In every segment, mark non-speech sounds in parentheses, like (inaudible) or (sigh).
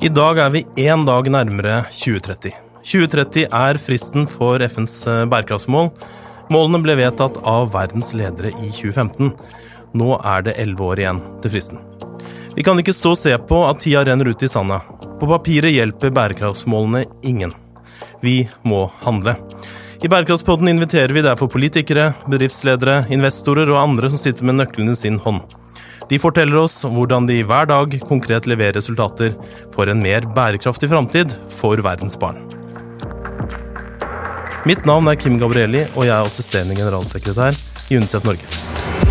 I dag er vi én dag nærmere 2030. 2030 er fristen for FNs eh, bærekraftsmål. Målene ble vedtatt av verdens ledere i 2015. Nå er det elleve år igjen til fristen. Vi kan ikke stå og se på at tida renner ut i sanda. På papiret hjelper bærekraftsmålene ingen. Vi må handle. I Bærekraftspodden inviterer vi derfor politikere, bedriftsledere, investorer og andre som sitter med nøklene i sin hånd. De forteller oss hvordan de hver dag konkret leverer resultater for en mer bærekraftig framtid for verdens barn. Mitt navn er Kim Gabrielli, og jeg er assisterende generalsekretær i UNICEF Norge.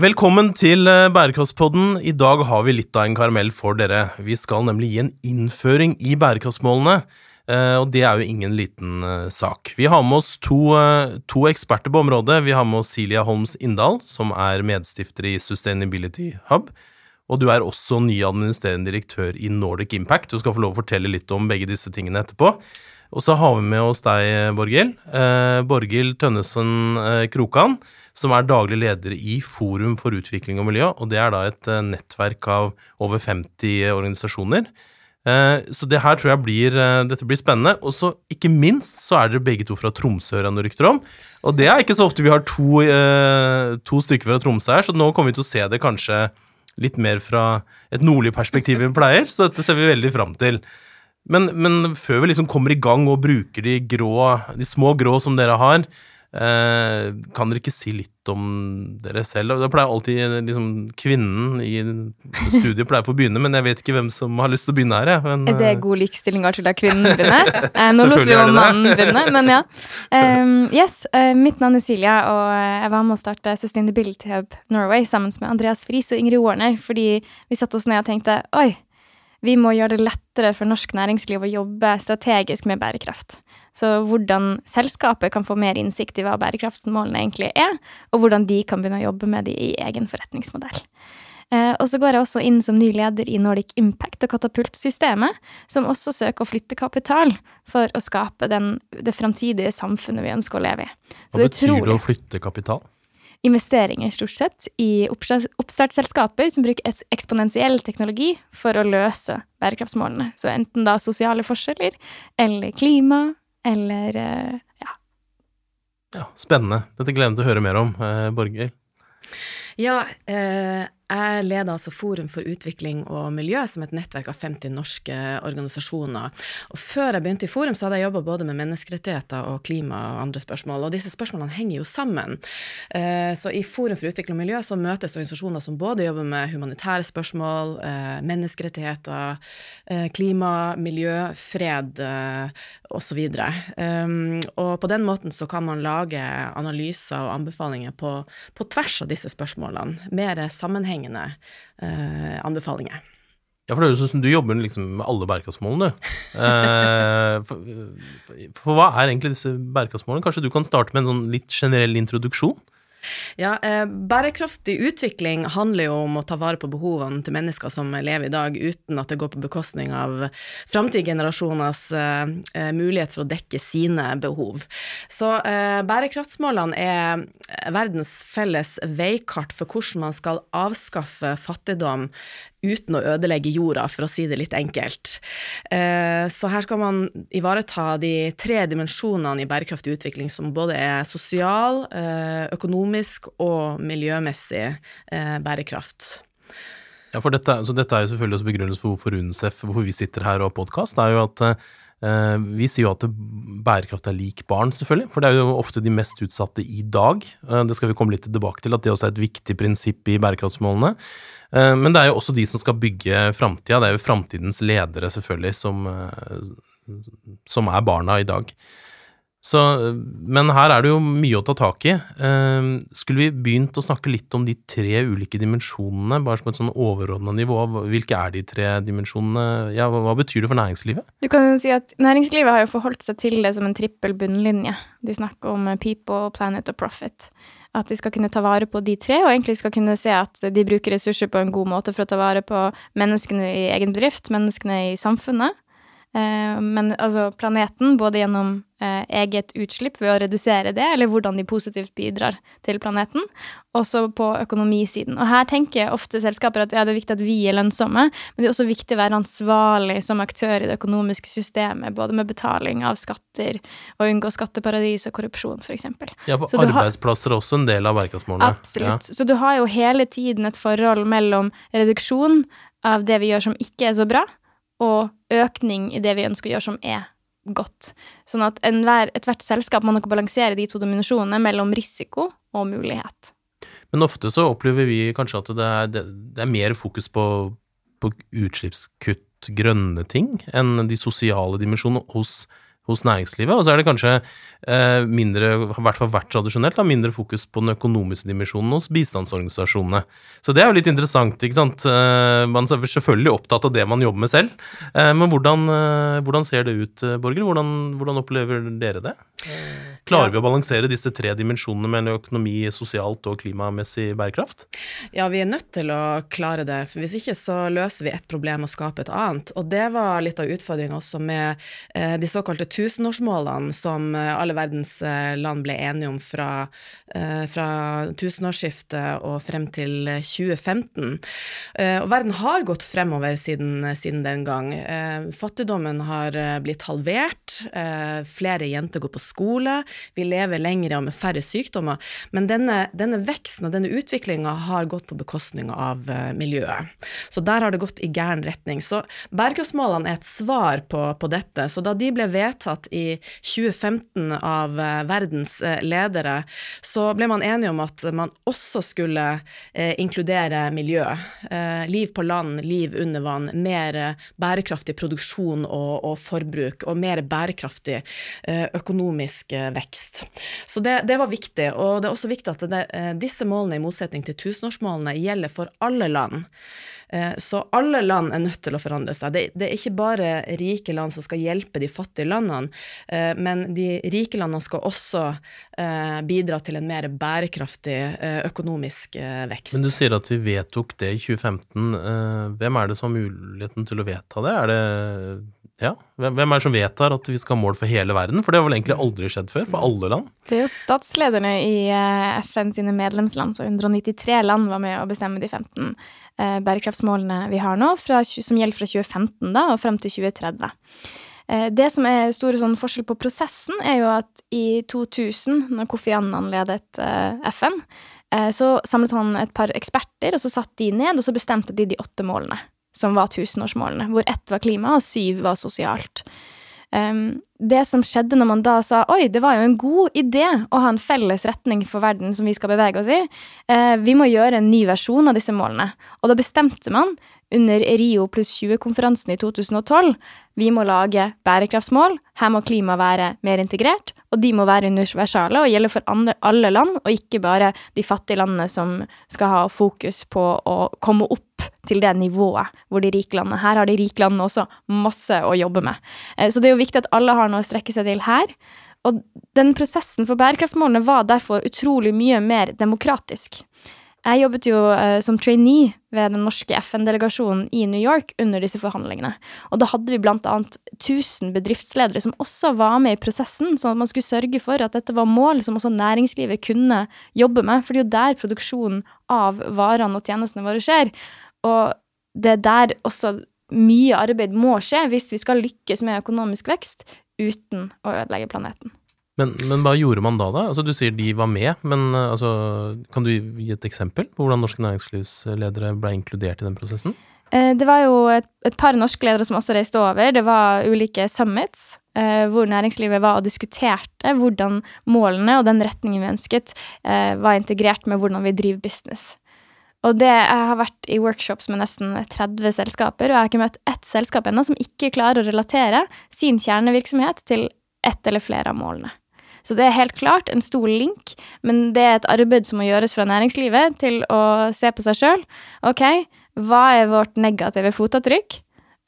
Velkommen til eh, Bærekraftspodden. I dag har vi litt av en karamell for dere. Vi skal nemlig gi en innføring i bærekraftsmålene. Eh, og det er jo ingen liten eh, sak. Vi har med oss to, to eksperter på området. Vi har med oss Silja Holms Inndal, som er medstifter i Sustainability Hub. Og du er også ny administrerende direktør i Nordic Impact. Du skal få lov å fortelle litt om begge disse tingene etterpå. Og så har vi med oss deg, Borghild. Borghild Tønnesen Krokan som er daglig leder i Forum for utvikling og miljø. og Det er da et eh, nettverk av over 50 organisasjoner. Eh, så det her tror jeg blir, eh, dette blir spennende. Og så ikke minst så er dere begge to fra Tromsø, hører jeg rykter om. Og det er ikke så ofte vi har to, to stykker fra Tromsø her, så nå kommer vi til å se det kanskje litt mer fra et nordlig perspektiv enn vi pleier, så dette ser vi veldig fram til. Men, men, før vi liksom kommer i gang og bruker de, grå, de små grå som dere har, Eh, kan dere ikke si litt om dere selv? Det pleier alltid liksom, Kvinnen i studiet pleier å få begynne, men jeg vet ikke hvem som har lyst til å begynne her. Men, er det god likestilling alltid da kvinnen begynner? (laughs) Eh, nå lot vi jo mannen begynne, men ja. Um, yes, uh, mitt navn er Silja, og jeg var med å starte Sustainability Hub Norway sammen med Andreas Friis og Ingrid Warner, fordi vi satte oss ned og tenkte oi, vi må gjøre det lettere for norsk næringsliv å jobbe strategisk med bærekraft. Så hvordan selskapet kan få mer innsikt i hva bærekraftsmålene egentlig er, og hvordan de kan begynne å jobbe med de i egen forretningsmodell. Eh, og så går jeg også inn som ny leder i Nordic Impact og Katapult-systemet, som også søker å flytte kapital for å skape den, det framtidige samfunnet vi ønsker å leve i. Så Hva betyr det å flytte kapital? Investeringer, stort sett, i oppstartsselskaper som bruker eksponentiell teknologi for å løse bærekraftsmålene. Så enten da sosiale forskjeller, eller klima, eller eh, ja. Ja, Spennende. Dette gleder jeg meg til å høre mer om, eh, Borger. Ja, eh, jeg leder altså Forum for utvikling og miljø, som er et nettverk av 50 norske organisasjoner. Og før jeg begynte i Forum, så hadde jeg jobba både med menneskerettigheter og klima og andre spørsmål, og disse spørsmålene henger jo sammen. Eh, så i Forum for utvikling og miljø så møtes organisasjoner som både jobber med humanitære spørsmål, eh, menneskerettigheter, eh, klima, miljø, fred osv. Um, og på den måten så kan man lage analyser og anbefalinger på, på tvers av disse spørsmålene. Mer sammenheng sammenhengende eh, anbefalinger. Ja, for det høres ut som du jobber liksom med alle bærekraftsmålene. (laughs) Eh, for, for, hva er egentlig disse bærekraftsmålene? Kanskje du kan starte med en sånn litt generell introduksjon? Ja, eh, Bærekraftig utvikling handler jo om å ta vare på behovene til mennesker som lever i dag, uten at det går på bekostning av framtidige generasjoners eh, eh, mulighet for å dekke sine behov. Så eh, bærekraftsmålene er verdens felles veikart for hvordan man skal avskaffe fattigdom uten å ødelegge jorda, for å si det litt enkelt. Eh, så her skal man ivareta de tre dimensjonene i bærekraftig utvikling, som både er sosial, eh, økonomisk og miljømessig eh, bærekraft. Ja, for dette, så dette er jo selvfølgelig også begrunnelsen for hvorfor UNICEF, hvorfor vi sitter her og har podkast, er jo at Eh, vi sier jo at bærekraft er lik barn, selvfølgelig, for det er jo ofte de mest utsatte i dag. Eh, det skal vi komme litt tilbake til, at det også er et viktig prinsipp i bærekraftsmålene. Men det er jo også de som skal bygge framtida. Det er jo framtidens ledere, selvfølgelig, som, som er barna i dag. Så, men her er det jo mye å ta tak i. Eh, skulle vi begynt å snakke litt om de tre ulike dimensjonene, bare som et sånn overordna nivå? Hvilke er de tre dimensjonene? Ja, hva, betyr det for næringslivet? Du kan jo si at Næringslivet har jo forholdt seg til det som en trippel bunnlinje. De snakker om people, planet og profit. At de skal kunne ta vare på de tre, og egentlig skal kunne se at de bruker ressurser på en god måte for å ta vare på menneskene i egen bedrift, menneskene i samfunnet men altså planeten, både gjennom eh, eget utslipp ved å redusere det, eller hvordan de positivt bidrar til planeten, også på økonomisiden. Og her tenker ofte selskaper at ja, det er viktig at vi er lønnsomme, men det er også viktig å være ansvarlig som aktør i det økonomiske systemet, både med betaling av skatter og unngå skatteparadis og korrupsjon, f.eks. Ja, for arbeidsplasser er også en del av bærekraftsmålene. Absolutt. Ja. Så du har jo hele tiden et forhold mellom reduksjon av det vi gjør som ikke er så bra, og økning i det vi ønsker å gjøre som er godt. Sånn at enhver, ethvert selskap må nok balansere de to dimensjonene mellom risiko og mulighet. Men ofte så opplever vi kanskje at det er, det, det er mer fokus på, på utslippskutt, grønne ting, enn de sosiale dimensjonene hos hos næringslivet. Og så er det kanskje eh, mindre, i hvert fall vært tradisjonelt, da, mindre fokus på den økonomiske dimensjonen hos bistandsorganisasjonene. Så det er jo litt interessant, ikke sant. Eh, man er selvfølgelig opptatt av det man jobber med selv. Eh, men hvordan, eh, hvordan, ser det ut, eh, Borger? Hvordan, hvordan opplever dere det? Klarer vi å balansere disse tre dimensjonene med økonomi, sosialt og klimamessig bærekraft? Ja, vi er nødt til å klare det, for hvis ikke så løser vi et problem og skaper et annet. Og det var litt av utfordringa også med eh, de såkalte tusenårsmålene som eh, alle verdens eh, land ble enige om fra, eh, fra tusenårsskiftet og frem til 2015. Og verden har gått fremover siden, siden den gang. Fattigdommen har blitt halvert, flere jenter går på skole, vi lever lengre og med færre sykdommer. Men denne, denne veksten og denne utviklinga har gått på bekostning av miljøet. Så der har det gått i gæren retning. Så bærekraftsmålene er et svar på, på dette. Så da de ble vedtatt vedtatt i 2015 av eh, verdens eh, ledere, så ble man enige om at man også skulle eh, inkludere miljø. Liv på land, liv under vann, mer bærekraftig produksjon og, og forbruk, og mer bærekraftig økonomisk vekst. Så det, det, var viktig, og det er også viktig at det, disse målene, i motsetning til tusenårsmålene, gjelder for alle land. Eh, så alle land er nødt til å forandre seg. Det, det, er ikke bare rike land som skal hjelpe de fattige landene, eh, men de rike landene skal også eh, bidra til en mer bærekraftig økonomisk vekst. Men du sier at vi vedtok det i 2015. Hvem er det som har muligheten til å vedta det? Er det ja, Hvem er det som vedtar at vi skal ha mål for hele verden? For det har vel egentlig aldri skjedd før, for alle land? Det er jo statslederne i FN sine medlemsland, så 193 land var med å bestemme de 15 eh, bærekraftsmålene vi har nå, fra, som gjelder fra 2015 da, og frem til 2030. Eh, det som er store sånn forskjell på prosessen, er jo at i 2000, når Kofi Annan ledet eh, FN, eh, så samlet han et par eksperter, og så satt de ned, og så bestemte de de åtte målene, som var tusenårsmålene, hvor ett var klima, og syv var sosialt. Um, det som skjedde når man da sa oi, det var jo en god idé å ha en felles retning for verden som vi skal bevege oss i, uh, vi må gjøre en ny versjon av disse målene. Og da bestemte man under Rio pluss 20-konferansen i 2012 vi må lage bærekraftsmål, her må klima være mer integrert, og de må være universale og gjelde for andre, alle land, og ikke bare de fattige landene som skal ha fokus på å komme opp til det nivået hvor de rike landene Her har de rike landene også masse å jobbe med. Eh, så det er jo viktig at alle har noe å strekke seg til her. Og den prosessen for bærekraftsmålene var derfor utrolig mye mer demokratisk. Jeg jobbet jo uh, som trainee ved den norske FN-delegasjonen i New York under disse forhandlingene. Og da hadde vi blant annet 1000 bedriftsledere som også var med i prosessen, sånn at man skulle sørge for at dette var mål som også næringslivet kunne jobbe med, for det er jo der produksjonen av varene og tjenestene våre skjer. Og det er der også mye arbeid må skje hvis vi skal lykkes med økonomisk vekst uten å ødelegge planeten. Men, men, hva gjorde man da, da? Altså, du sier de var med, men altså, kan du gi et eksempel på hvordan norske næringslivsledere ble inkludert i den prosessen? Eh, det var jo et, et par norske ledere som også reiste over. Det var ulike summits eh, hvor næringslivet var og diskuterte hvordan målene og den retningen vi ønsket, eh, var integrert med hvordan vi driver business. Og det, Jeg har vært i workshops med nesten 30 selskaper, og jeg har ikke møtt ett selskap ennå som ikke klarer å relatere sin kjernevirksomhet til ett eller flere av målene. Så det er helt klart en stor link, men det er et arbeid som må gjøres fra næringslivet til å se på seg sjøl. Ok, hva er vårt negative fotavtrykk?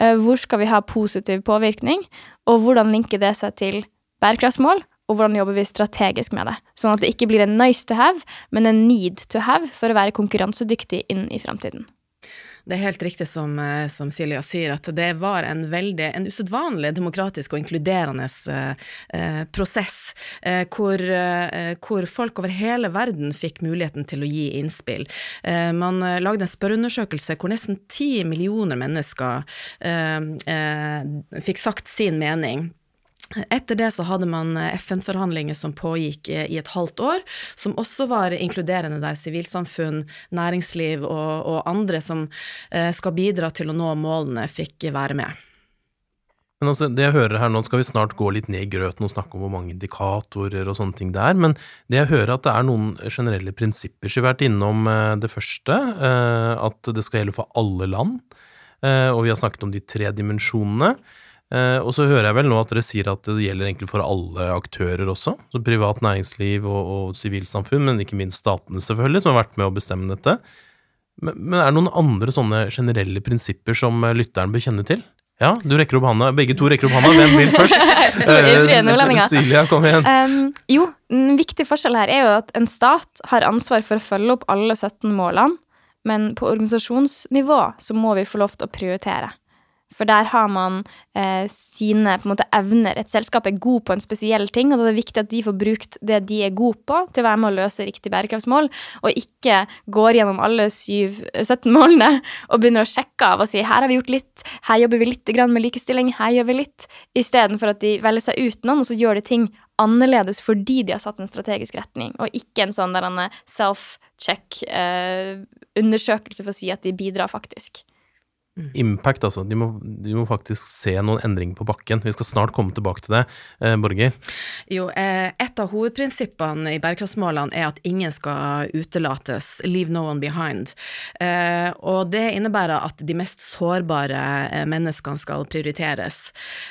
Eh, hvor skal vi ha positiv påvirkning? Og hvordan linker det seg til bærekraftsmål? Og hvordan jobber vi strategisk med det. Sånn at det ikke blir en nice to have, men en need to have for å være konkurransedyktig inn i framtiden. Det er helt riktig som, eh, som, Silja sier, at det var en veldig, en usedvanlig demokratisk og inkluderende eh, prosess, eh, hvor, eh, hvor, folk over hele verden fikk muligheten til å gi innspill. Eh, man eh, lagde en spørreundersøkelse hvor nesten ti millioner mennesker fikk sagt sin mening. Etter det så hadde man eh, FN-forhandlinger som pågikk eh, i et halvt år, som også var inkluderende der sivilsamfunn, næringsliv og, og, andre som eh, skal bidra til å nå målene, fikk være med. Men altså, det jeg hører her Nå skal vi snart gå litt ned i grøten og snakke om hvor mange indikatorer og sånne ting det er, men det jeg hører at det er noen generelle prinsipper. Så vi har vært innom det første, at det skal gjelde for alle land. Og vi har snakket om de tre dimensjonene. Eh, og så hører jeg vel nå at dere sier at det gjelder egentlig for alle aktører også. Så privat næringsliv og sivilsamfunn, men ikke minst statene selvfølgelig, som har vært med å bestemme dette. Men, men er det noen andre sånne generelle prinsipper som eh, lytteren bør kjenne til? Ja, du rekker opp handa. Begge to rekker opp handa. Hvem vil først? (laughs) ivrige eh. Silja, kom igjen. Um, jo, en viktig forskjell her er jo at en stat har ansvar for å følge opp alle 17 målene, men på organisasjonsnivå så må vi få lov til å prioritere. For der har man eh, sine måte, evner. Et selskap er god på en spesiell ting, og da er det viktig at de får brukt det de er gode på, til å være med å løse riktig bærekraftsmål, og ikke går gjennom alle 7, 17 målene og begynner å sjekke av og si her har vi gjort litt, her jobber vi litt med likestilling, her gjør vi litt, istedenfor at de velger seg ut noen, og så gjør de ting annerledes fordi de har satt en strategisk retning, og ikke en sånn self-check eh, for å si at de bidrar faktisk. Mm. Impact, altså. De må, de må, faktisk se noen endringer på bakken. Vi skal snart komme tilbake til det. Eh, Borger? Jo, eh, et av hovedprinsippene i bærekraftsmålene er at ingen skal utelates. Leave no one behind. Eh, og det innebærer at de mest sårbare eh, menneskene skal prioriteres.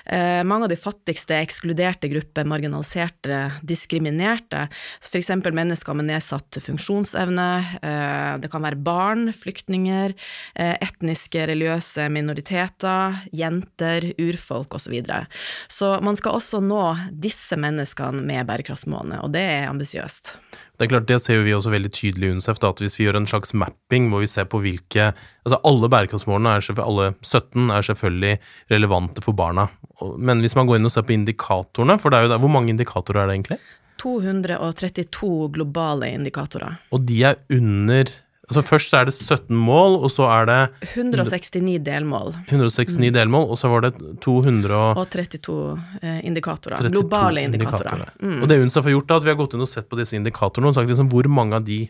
Eh, mange av de fattigste, ekskluderte grupper, marginaliserte, diskriminerte, f.eks. mennesker med nedsatt funksjonsevne, eh, det kan være barn, flyktninger, etniske, religiøse religiøse minoriteter, jenter, urfolk osv. Så, videre. så man skal også nå disse menneskene med bærekraftsmålene, og det er ambisiøst. Det er klart, det ser vi også veldig tydelig i UNICEF, da, at hvis vi gjør en slags mapping hvor vi ser på hvilke altså Alle bærekraftsmålene, er, alle 17, er selvfølgelig relevante for barna. Men hvis man går inn og ser på indikatorene, for det er jo der, hvor mange indikatorer er det egentlig? 232 globale indikatorer. Og de er under Altså Først så er det 17 mål, og så er det 169 delmål. 169 mm. delmål, og så var det 200 Og 32 eh, indikatorer. 32 globale indikatorer. indikatorer. Mm. Og det UNSAF har gjort, da, at vi har gått inn og sett på disse indikatorene og sagt liksom hvor mange av de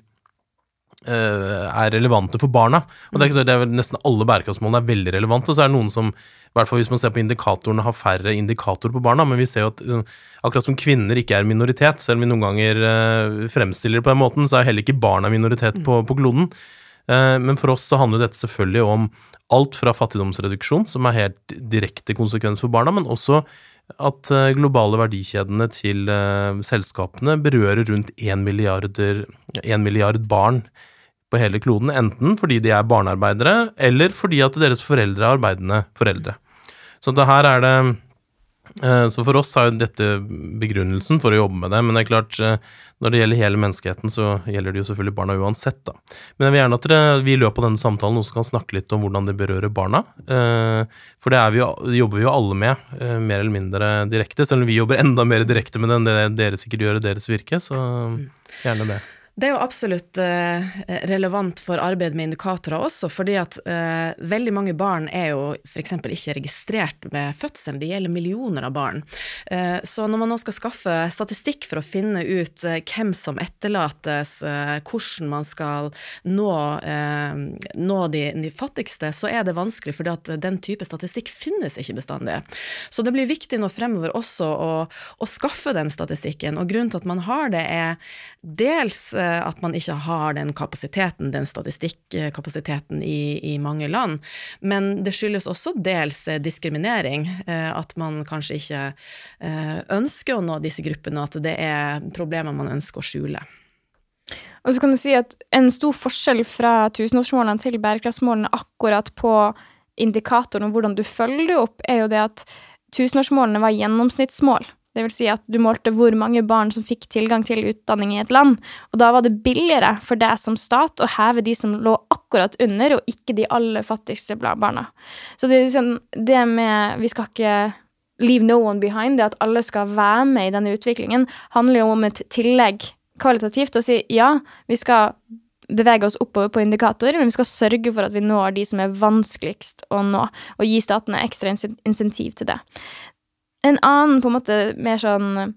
er relevante for barna. Og det er, ikke så, det er Nesten alle bærekraftsmålene er veldig relevante. Og så er det noen som, i hvert fall hvis man ser på indikatorene, har færre indikatorer på barna. Men vi ser jo at liksom, akkurat som kvinner ikke er minoritet, selv om vi noen ganger uh, fremstiller det på den måten, så er heller ikke barna minoritet på, på kloden. Uh, men for oss så handler dette selvfølgelig om alt fra fattigdomsreduksjon, som er helt direkte konsekvens for barna, men også at globale verdikjedene til selskapene berører rundt 1 milliard, 1 milliard barn på hele kloden, enten fordi de er barnearbeidere, eller fordi at deres foreldre er arbeidende foreldre. Så det her er det eh, Så for oss er jo dette begrunnelsen for å jobbe med det, men det er klart, eh, når det gjelder hele menneskeheten, så gjelder det jo selvfølgelig barna uansett, da. Men jeg vil gjerne at dere, vi i løpet av denne samtalen også kan snakke litt om hvordan det berører barna. Eh, for det, vi det jobber vi jo alle med, mer eller mindre direkte, selv om vi jobber enda mer direkte med det enn det dere sikkert gjør i deres virke, så gjerne det. Det er jo absolutt eh, relevant for arbeid med indikatorer også, fordi at eh, veldig mange barn er jo f.eks. ikke registrert ved fødselen, det gjelder millioner av barn. Eh, så når man nå skal skaffe statistikk for å finne ut hvem som etterlates, hvordan man skal nå, nå de, de, fattigste, så er det vanskelig, fordi at den type statistikk finnes ikke bestandig. Så det blir viktig nå fremover også å, å skaffe den statistikken, og grunnen til at man har det, er dels at man ikke har den kapasiteten, den statistikkapasiteten i, i mange land. Men det skyldes også dels eh, diskriminering, eh, at man kanskje ikke ønsker å nå disse gruppene, at det er problemer man ønsker å skjule. Og så kan du si at En stor forskjell fra tusenårsmålene til bærekraftsmålene akkurat på indikatoren og hvordan du følger opp, er jo det at tusenårsmålene var gjennomsnittsmål. Det vil si at du målte hvor mange barn som fikk tilgang til utdanning i et land, og da var det billigere for deg som stat å heve de som lå akkurat under, og ikke de aller fattigste barna. Så det liksom det med Vi skal ikke leave no one behind, det at alle skal være med i denne utviklingen, handler jo om et tillegg kvalitativt å si ja, vi skal bevege oss oppover på indikatorer, men vi skal sørge for at vi når de som er vanskeligst å nå, og gi statene ekstra insentiv til det. En annen på en måte mer sånn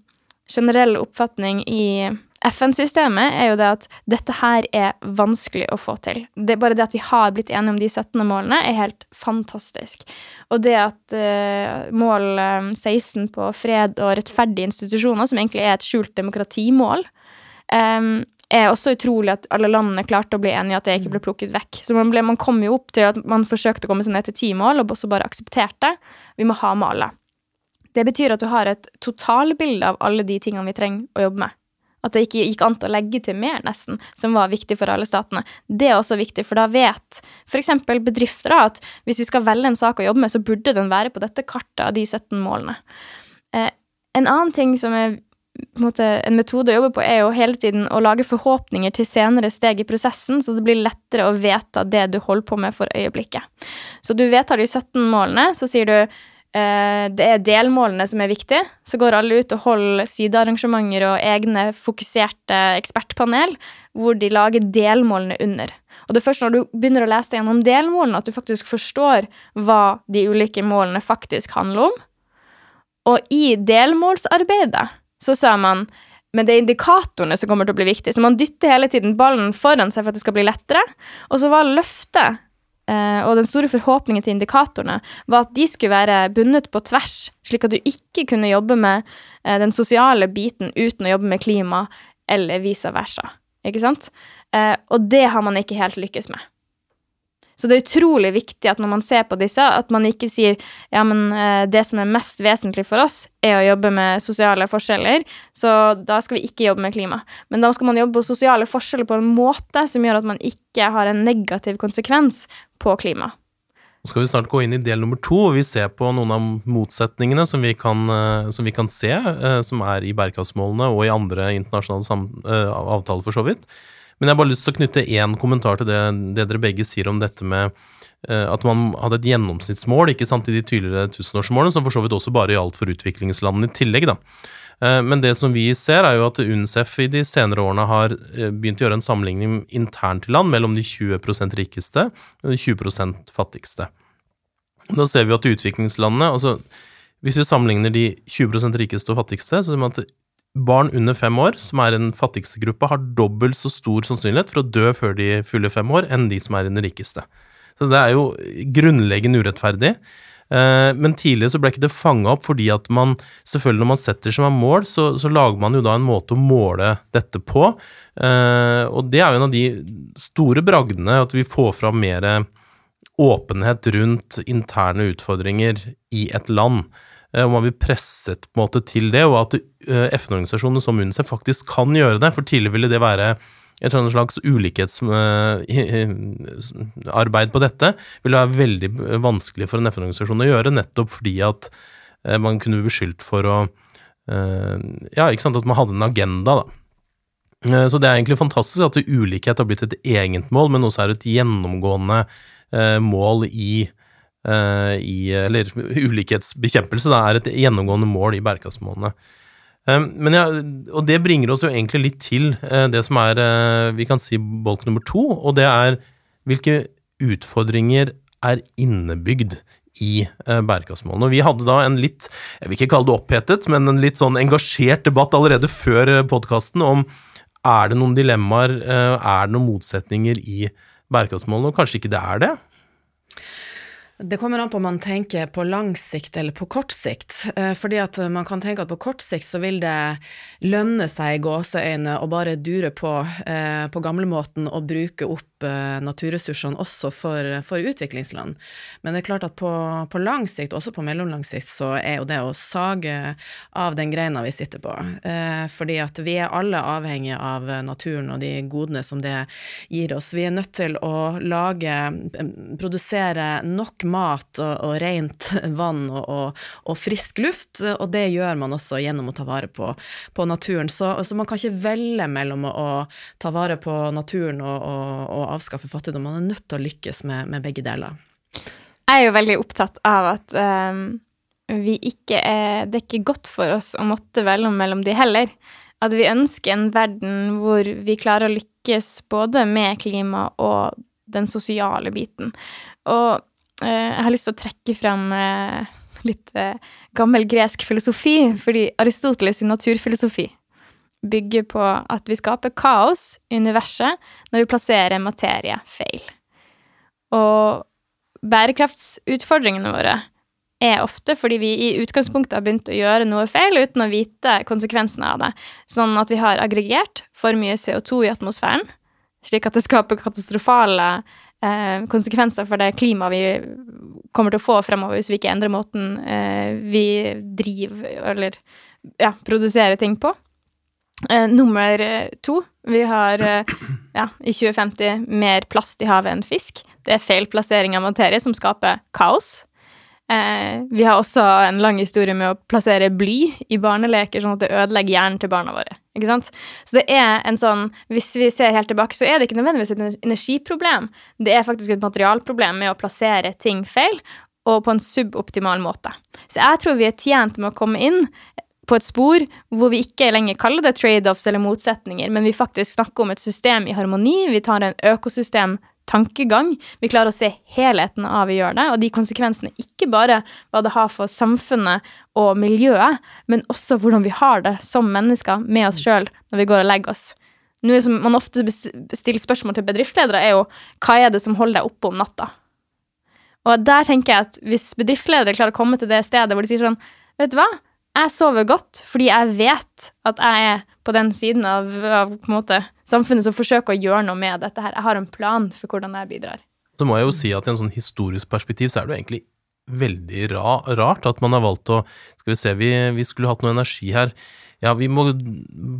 generell oppfatning i FN-systemet er jo det at dette her er vanskelig å få til. Det bare det at vi har blitt enige om de 17. målene, er helt fantastisk. Og det at uh, mål 16 på fred og rettferdige institusjoner, som egentlig er et skjult demokratimål, um, er også utrolig at alle landene klarte å bli enige at det ikke ble plukket vekk. Så man, ble, man kom jo opp til at man forsøkte å komme seg ned til ti mål, og også bare aksepterte. Vi må ha målet. Det betyr at du har et totalbilde av alle de tingene vi trenger å jobbe med. At det ikke gikk an å legge til mer, nesten, som var viktig for alle statene. Det er også viktig, for da vet f.eks. bedrifter at hvis vi skal velge en sak å jobbe med, så burde den være på dette kartet av de 17 målene. Eh, en annen ting som er en, en metode å jobbe på, er jo hele tiden å lage forhåpninger til senere steg i prosessen, så det blir lettere å vedta det du holder på med for øyeblikket. Så du vedtar de 17 målene, så sier du det er delmålene som er viktige. Så går alle ut og holder sidearrangementer og egne fokuserte ekspertpanel, hvor de lager delmålene under. Og det er først når du begynner å lese gjennom delmålene, at du faktisk forstår hva de ulike målene faktisk handler om. Og i delmålsarbeidet så sa man men det er indikatorene som kommer til å bli viktige. Så man dytter hele tiden ballen foran seg for at det skal bli lettere. Og så var løftet eh, og den store forhåpningen til indikatorene var at de skulle være bundet på tvers, slik at du ikke kunne jobbe med uh, den sosiale biten uten å jobbe med klima, eller vice versa. Ikke sant? Uh, og det har man ikke helt lykkes med. Så det er utrolig viktig at når man ser på disse, at man ikke sier ja, men eh, det som er mest vesentlig for oss, er å jobbe med sosiale forskjeller, så da skal vi ikke jobbe med klima. Men da skal man jobbe på sosiale forskjeller på en måte som gjør at man ikke har en negativ konsekvens på klima. Nå skal vi snart gå inn i del nummer to, og vi ser på noen av motsetningene som vi kan, eh, som vi kan se, eh, som er i bærekraftsmålene og i andre internasjonale avtaler, for så vidt. Men jeg har bare lyst til å knytte én kommentar til det, det, dere begge sier om dette med uh, at man hadde et gjennomsnittsmål ikke sant, i de tidligere tusenårsmålene, som for så vidt også bare gjaldt for utviklingslandene i tillegg. da. Uh, men det som vi ser, er jo at UNCEF i de senere årene har uh, begynt å gjøre en sammenligning internt i land mellom de 20 rikeste og de 20% fattigste. Da ser vi at utviklingslandene altså Hvis vi sammenligner de 20% rikeste og fattigste, så ser vi at barn under fem år, som er den fattigste gruppa, har dobbelt så stor sannsynlighet for å dø før de fyller fem år, enn de som er i den rikeste. Så det er jo grunnleggende urettferdig. Eh, men tidligere så ble ikke det fanga opp fordi at man selvfølgelig når man setter seg som mål, så, så, lager man jo da en måte å måle dette på. Eh, og det er jo en av de store bragdene, at vi får fram mer åpenhet rundt interne utfordringer i et land. Eh, og man blir presset på en måte til det, og at eh, FN-organisasjonene som UNICEF faktisk kan gjøre det. For tidligere ville det være et slags ulikhetsarbeid eh, på dette. ville være veldig vanskelig for en FN-organisasjon å gjøre, nettopp fordi at man kunne bli beskyldt for å Ja, ikke sant, at man hadde en agenda, da. Så det er egentlig fantastisk at ulikhet har blitt et eget mål, men også er et gjennomgående mål i i Eller ulikhetsbekjempelse da, er et gjennomgående mål i bærekraftsmålene. Eh, men ja, og det bringer oss jo egentlig litt til eh, det som er vi kan si bolk nummer to, og det er hvilke utfordringer er innebygd i bærekraftsmålene. Og vi hadde da en litt, jeg vil ikke kalle det opphetet, men en litt sånn engasjert debatt allerede før podkasten om er det noen dilemmaer, er det noen motsetninger i bærekraftsmålene, og kanskje ikke det er det? Det kommer an på om man tenker på lang sikt eller på kort sikt. Eh, fordi at man kan tenke at på kort sikt så vil det lønne seg i gåseøyne å bare dure på eh, på gamlemåten og bruke opp eh, naturressursene også for, for, utviklingsland. Men det er klart at på, på, lang sikt, også på mellomlang sikt, så er jo det å sage av den greina vi sitter på. Fordi at vi er alle avhengige av naturen og de godene som det gir oss. Vi er nødt til å lage, produsere nok mat og, og rent vann og, og, og, frisk luft, og det gjør man også gjennom å ta vare på, på naturen. Så, så, man kan ikke velge mellom å, å ta vare på naturen og, avskaffe fattigdom, man er nødt til å lykkes med, med, begge deler. Jeg er jo veldig opptatt av at um, vi ikke er Det er ikke godt for oss å måtte velge mellom de heller. At vi ønsker en verden hvor vi klarer å lykkes både med klima og den sosiale biten. Og jeg har lyst til å trekke frem eh, litt eh, gammel gresk filosofi, fordi Aristoteles' naturfilosofi bygger på at vi skaper kaos i universet når vi plasserer materie feil. Og bærekraftsutfordringene våre er ofte fordi vi i utgangspunktet har begynt å gjøre noe feil uten å vite konsekvensene av det. Sånn at vi har aggregert for mye CO2 i atmosfæren, slik at det skaper katastrofale eh, konsekvenser for det klimaet vi kommer til å få fremover hvis vi ikke endrer måten eh, vi driver eller ja, produserer ting på. Eh, nummer to vi har eh, ja, i 2050 mer plast i havet enn fisk. Det er feil plassering av materie som skaper kaos. Eh, vi har også en lang historie med å plassere bly i barneleker, sånn at det ødelegger hjernen til barna våre. Ikke sant? Så det er en sånn Hvis vi ser helt tilbake, så er det ikke nødvendigvis et energiproblem. Det er faktisk et materialproblem med å plassere ting feil, og på en suboptimal måte. Så jeg tror vi er tjent med å komme inn på et spor hvor vi ikke lenger kaller det trade-offs eller motsetninger, men vi faktisk snakker om et system i harmoni. Vi tar en økosystem tankegang. Vi klarer å se helheten av vi gjør det, og de konsekvensene ikke bare hva det har for samfunnet og miljøet, men også hvordan vi har det som mennesker med oss sjøl når vi går og legger oss. Noe som man ofte stiller spørsmål til bedriftsledere, er jo hva er det som holder deg oppe om natta? Og der tenker jeg at hvis bedriftsledere klarer å komme til det stedet hvor de sier sånn, vet du hva, jeg sover godt fordi jeg vet at jeg er på den siden av, av måte, samfunnet som forsøker å gjøre noe med dette her. Jeg har en plan for hvordan jeg bidrar. Så må jeg jo si at i en sånn historisk perspektiv så er det jo egentlig veldig ra, rart at man har valgt å Skal vi se, vi, vi skulle hatt noe energi her. Ja, vi må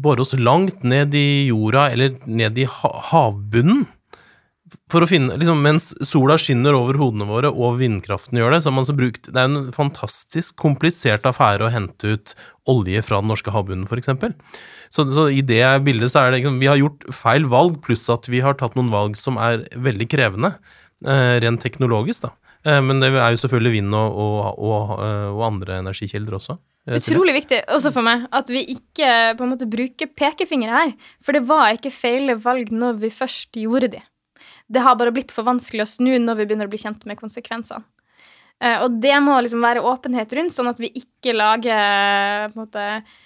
bore oss langt ned i jorda, eller ned i ha, havbunnen for å finne, liksom, Mens sola skinner over hodene våre, og vindkraften gjør det, så har man så brukt Det er en fantastisk komplisert affære å hente ut olje fra den norske havbunnen, f.eks. Så, så i det bildet så er det liksom Vi har gjort feil valg, pluss at vi har tatt noen valg som er veldig krevende, eh, rent teknologisk, da. Eh, men det er jo selvfølgelig vind og, og, og, eh, og andre energikilder også. Eh, Utrolig viktig, også for meg, at vi ikke på en måte bruker pekefingre her. For det var ikke feil valg når vi først gjorde de. Det har bare blitt for vanskelig å snu når vi begynner å bli kjent med konsekvensene. Uh, og det må liksom være åpenhet rundt, sånn at vi ikke lager en måte,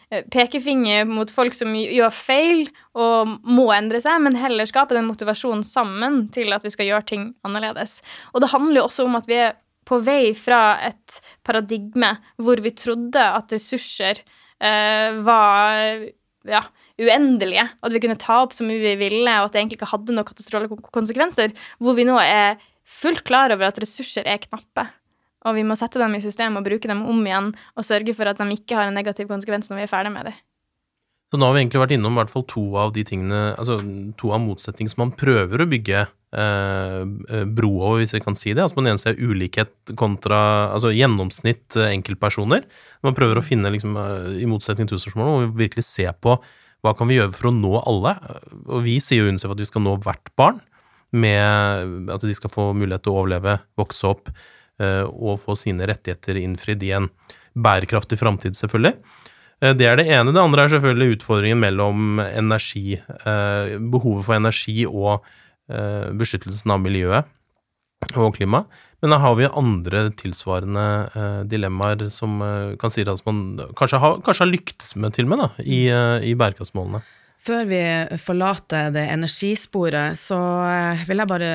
eh, pekefinger mot folk som gjør feil og må endre seg, men heller skape den motivasjonen sammen til at vi skal gjøre ting annerledes. Og det handler jo også om at vi er på vei fra et paradigme hvor vi trodde at ressurser uh, var ja, uendelige, og at vi kunne ta opp så mye vi ville, og at det egentlig ikke hadde noen katastrofale konsekvenser, hvor vi nå er fullt klar over at ressurser er knappe. Og vi må sette dem i system og bruke dem om igjen, og sørge for at de ikke har en negativ konsekvens når vi er ferdig med dem. Så nå har vi egentlig vært innom hvert fall to av de tingene, altså to av motsetningene som man prøver å bygge eh, eh bro over, hvis jeg kan si det. Altså på den ene siden ulikhet kontra altså gjennomsnitt eh, enkeltpersoner. Man prøver å finne, liksom, eh, i motsetning til tusenårsmålet, hvor vi virkelig se på hva kan vi gjøre for å nå alle? Og vi sier jo UNICEF at vi skal nå hvert barn, med at de skal få mulighet til å overleve, vokse opp eh, og få sine rettigheter innfridd i en bærekraftig framtid, selvfølgelig. Eh, det er det ene. Det andre er selvfølgelig utfordringen mellom energi, eh, behovet for energi og beskyttelsen av miljøet og klima. Men da har vi andre tilsvarende eh, dilemmaer som eh, kan si at man kanskje har, kanskje har lyktes med til og med da, i, eh, i bærekraftsmålene. Før vi forlater det energisporet, så eh, vil jeg bare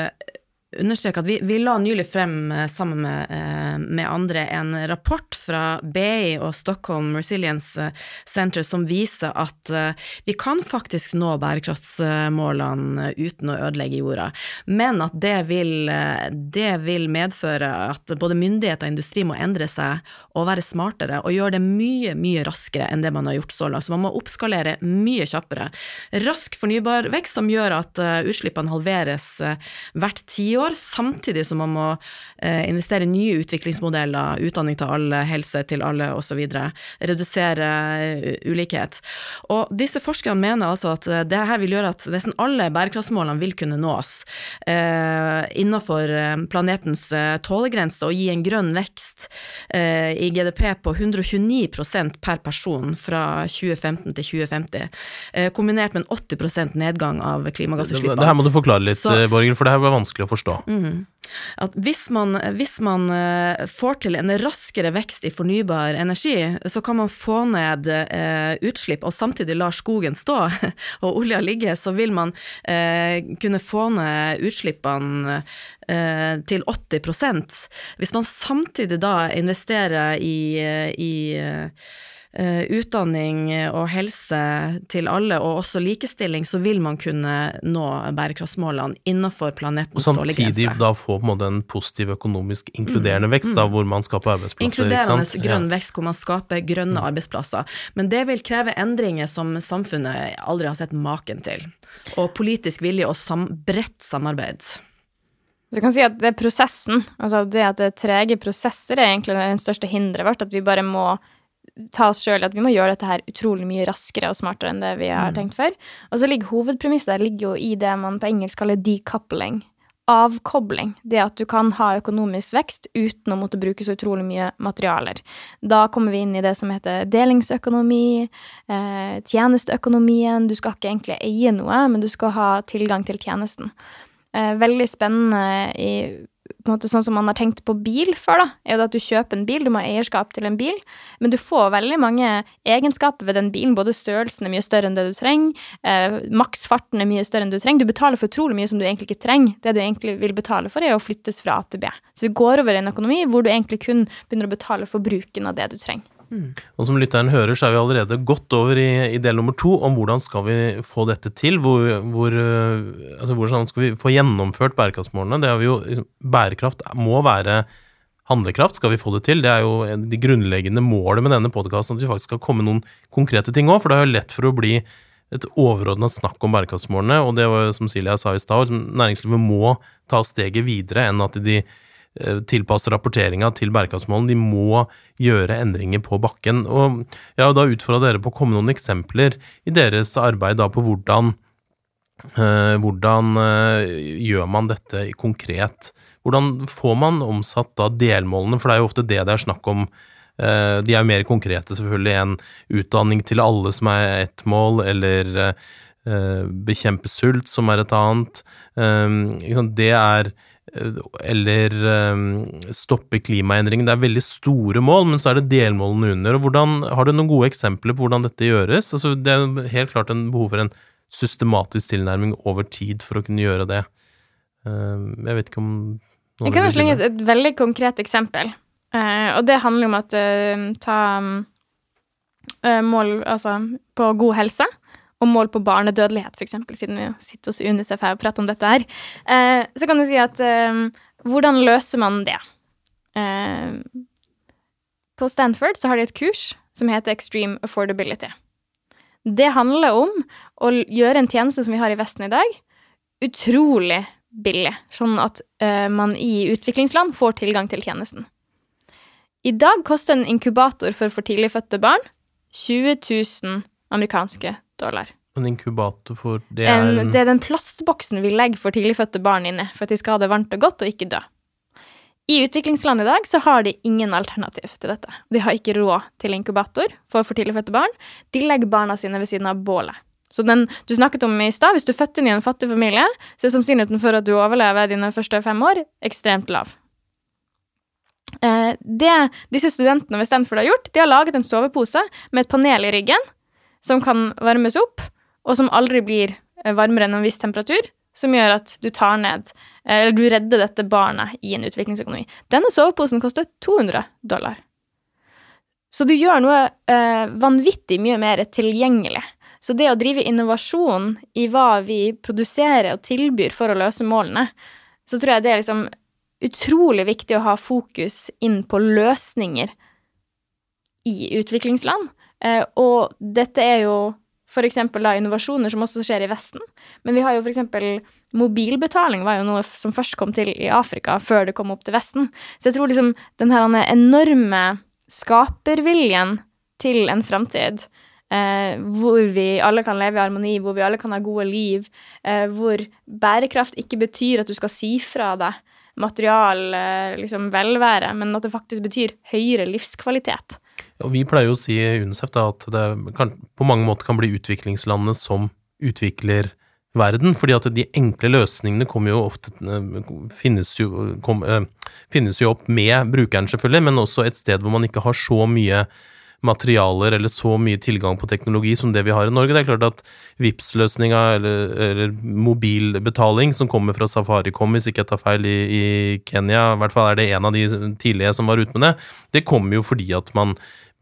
understreke at vi, vi, la nylig frem eh, sammen med, eh, med, andre en rapport fra BI og Stockholm Resilience Center som viser at eh, vi kan faktisk nå bærekraftsmålene uten å ødelegge jorda, men at det vil, det vil medføre at både myndigheter og industri må endre seg og være smartere og gjøre det mye, mye raskere enn det man har gjort så langt. Så man må oppskalere mye kjappere. Rask fornybar vekst som gjør at utslippene halveres hvert tiår går, samtidig som man må eh, investere i nye utviklingsmodeller, utdanning til alle, helse til alle osv. Redusere uh, ulikhet. Og disse forskerne mener altså at det her vil gjøre at nesten alle bærekraftsmålene vil kunne nås eh, innenfor planetens tålegrense og gi en grønn vekst eh, i GDP på 129% per person fra 2015 til 2050, eh, kombinert med en 80% nedgang av klimagassutslippene. Det, her må du forklare litt, Så, Borger, for det her var vanskelig å forstå. Mm at hvis man, hvis man, eh, får til en raskere vekst i fornybar energi, så kan man få ned eh, utslipp og samtidig lar skogen stå (laughs) og olja ligge, så vil man eh, kunne få ned utslippene eh, til 80% Hvis man samtidig da investerer i, eh, i Uh, utdanning og helse til alle, og også likestilling, så vil man kunne nå bærekraftsmålene innenfor planetens stålegrense. Og samtidig da få på en måte en positiv økonomisk inkluderende mm. vekst, mm. da, hvor man skaper arbeidsplasser. Inkluderende grønn ja. vekst, hvor man skaper grønne mm. arbeidsplasser. Men det vil kreve endringer som samfunnet aldri har sett maken til. Og politisk vilje og sam bredt samarbeid. Du kan si at det er prosessen, altså det at det er trege prosesser, er egentlig det største hinderet vårt. At vi bare må ta oss sjøl at vi må gjøre dette her utrolig mye raskere og smartere enn det vi har mm. tenkt før. Og så ligger hovedpremisset der ligger jo i det man på engelsk kaller decoupling. Avkobling. Det at du kan ha økonomisk vekst uten å måtte bruke så utrolig mye materialer. Da kommer vi inn i det som heter delingsøkonomi, eh, tjenesteøkonomien. Du skal ikke egentlig eie noe, men du skal ha tilgang til tjenesten. Eh, veldig spennende i måte sånn som man har tenkt på bil før, da, er jo at du kjøper en bil, du må ha eierskap til en bil, men du får veldig mange egenskaper ved den bilen. Både størrelsen er mye større enn det du trenger, eh, maksfarten er mye større enn du trenger. Du betaler for utrolig mye som du egentlig ikke trenger. Det du egentlig vil betale for, er å flyttes fra A til B. Så vi går over i en økonomi hvor du egentlig kun begynner å betale for bruken av det du trenger. Mm. Og som lytteren hører, så er vi allerede godt over i, i, del nummer to om hvordan skal vi få dette til. Hvor, hvor, eh, altså hvordan skal vi få gjennomført bærekraftsmålene? Det er jo, liksom, bærekraft må være handlekraft, skal vi få det til. Det er jo de grunnleggende målet med denne podkasten, at vi faktisk skal komme noen konkrete ting òg. For det er jo lett for å bli et overordna snakk om bærekraftsmålene, og det var jo som Silja sa i stad, næringslivet må ta steget videre enn at de tilpasse rapporteringa til bærekraftsmålene. De må gjøre endringer på bakken. Og jeg har da utfordra dere på å komme noen eksempler i deres arbeid på hvordan uh, hvordan uh, gjør man dette konkret? Hvordan får man omsatt da delmålene, for det er jo ofte det det er snakk om. De er jo mer konkrete selvfølgelig enn utdanning til alle, som er ett mål, eller bekjempe sult, som er et annet. det er eller um, stoppe klimaendringen. Det er veldig store mål, men så er det delmålene under. og hvordan, Har du noen gode eksempler på hvordan dette gjøres? Altså, det er helt klart en behov for en systematisk tilnærming over tid for å kunne gjøre det. Um, jeg vet ikke om Jeg kan slenge et, et veldig konkret eksempel, uh, og det handler om at uh, ta mål altså på god helse og mål på barnedødelighet, f.eks., siden vi sitter hos UNICEF her og prater om dette her, eh, så kan du si at eh, hvordan løser man det? Eh, på Stanford så har de et kurs som heter Extreme Affordability. Det handler om å gjøre en tjeneste som vi har i Vesten i dag, utrolig billig, sånn at uh, man i utviklingsland får tilgang til tjenesten. I dag koster en inkubator for for tidligfødte barn 20 000 amerikanske dollar. En inkubator for det er en, Det er den plastboksen vi legger for tidligfødte barn inni, for at de skal ha det varmt og godt og ikke dø. I utviklingsland i dag så har de ingen alternativ til dette. De har ikke råd til inkubator for for tidligfødte barn. De legger barna sine ved siden av bålet. Så den du snakket om i stad, hvis du er født inn i en fattig familie, så er sannsynligheten for at du overlever dine første fem år, ekstremt lav. Eh, det disse studentene ved Stanford har gjort, de har laget en sovepose med et panel i ryggen som kan varmes opp, og som aldri blir eh, varmere enn en viss temperatur, som gjør at du tar ned Eller du redder dette barnet i en utviklingsøkonomi. Denne soveposen koster 200 dollar. Så du gjør noe eh, vanvittig mye mer tilgjengelig. Så det å drive innovasjon i hva vi produserer og tilbyr for å løse målene, så tror jeg det er liksom utrolig viktig å ha fokus inn på løsninger i utviklingsland. Eh, og dette er jo f.eks. innovasjoner som også skjer i Vesten. Men vi har jo f.eks. mobilbetaling var jo noe som først kom til i Afrika, før det kom opp til Vesten. Så jeg tror liksom den her enorme skaperviljen til en framtid eh, hvor vi alle kan leve i harmoni, hvor vi alle kan ha gode liv, eh, hvor bærekraft ikke betyr at du skal si fra deg material eh, liksom, velvære, men at det faktisk betyr høyere livskvalitet. Og vi pleier jo å si i UNICEF da, at det kan, på mange måter kan bli utviklingslandene som utvikler verden, fordi at de enkle løsningene kommer jo ofte eh, finnes jo, kom, eh, finnes jo opp med brukeren, selvfølgelig, men også et sted hvor man ikke har så mye materialer eller så mye tilgang på teknologi som det vi har i Norge. Det er klart at VIPS-løsninga eller, eller, mobilbetaling som kommer fra Safaricom, hvis ikke jeg tar feil, i, i, Kenya, i hvert fall er det en av de tidlige som var ute med det, det kommer jo fordi at man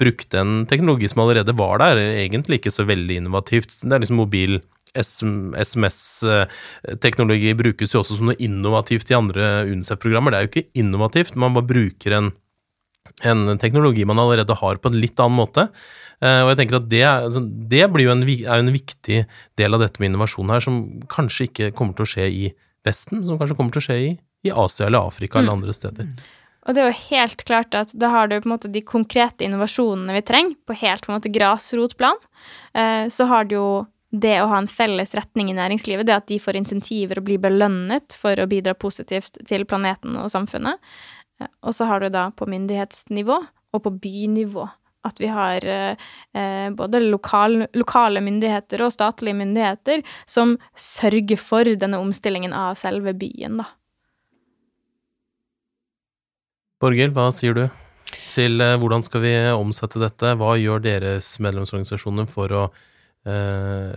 brukte en teknologi som allerede var der, egentlig ikke så veldig innovativt. Det er liksom mobil SMS-teknologi brukes jo også som noe innovativt i andre UNICEF-programmer. Det er jo ikke innovativt, man bare bruker en, en teknologi man allerede har, på en litt annen måte. Uh, og jeg tenker at det, altså, det blir jo en, er en viktig del av dette med innovasjon her, som kanskje ikke kommer til å skje i Vesten, som kanskje kommer til å skje i, i Asia eller Afrika mm. eller andre steder. Og det er jo helt klart at da har du på en måte de konkrete innovasjonene vi trenger, på helt på en måte grasrotplan. Uh, så har du jo det å ha en felles retning i næringslivet, det at de får insentiver og blir belønnet for å bidra positivt til planeten og samfunnet. Eh, og så har du da på myndighetsnivå og på bynivå at vi har eh, både lokal, lokale myndigheter og statlige myndigheter som sørger for denne omstillingen av selve byen, da. Borghild, hva sier du til eh, hvordan skal vi omsette dette? Hva gjør deres medlemsorganisasjoner for å Eh,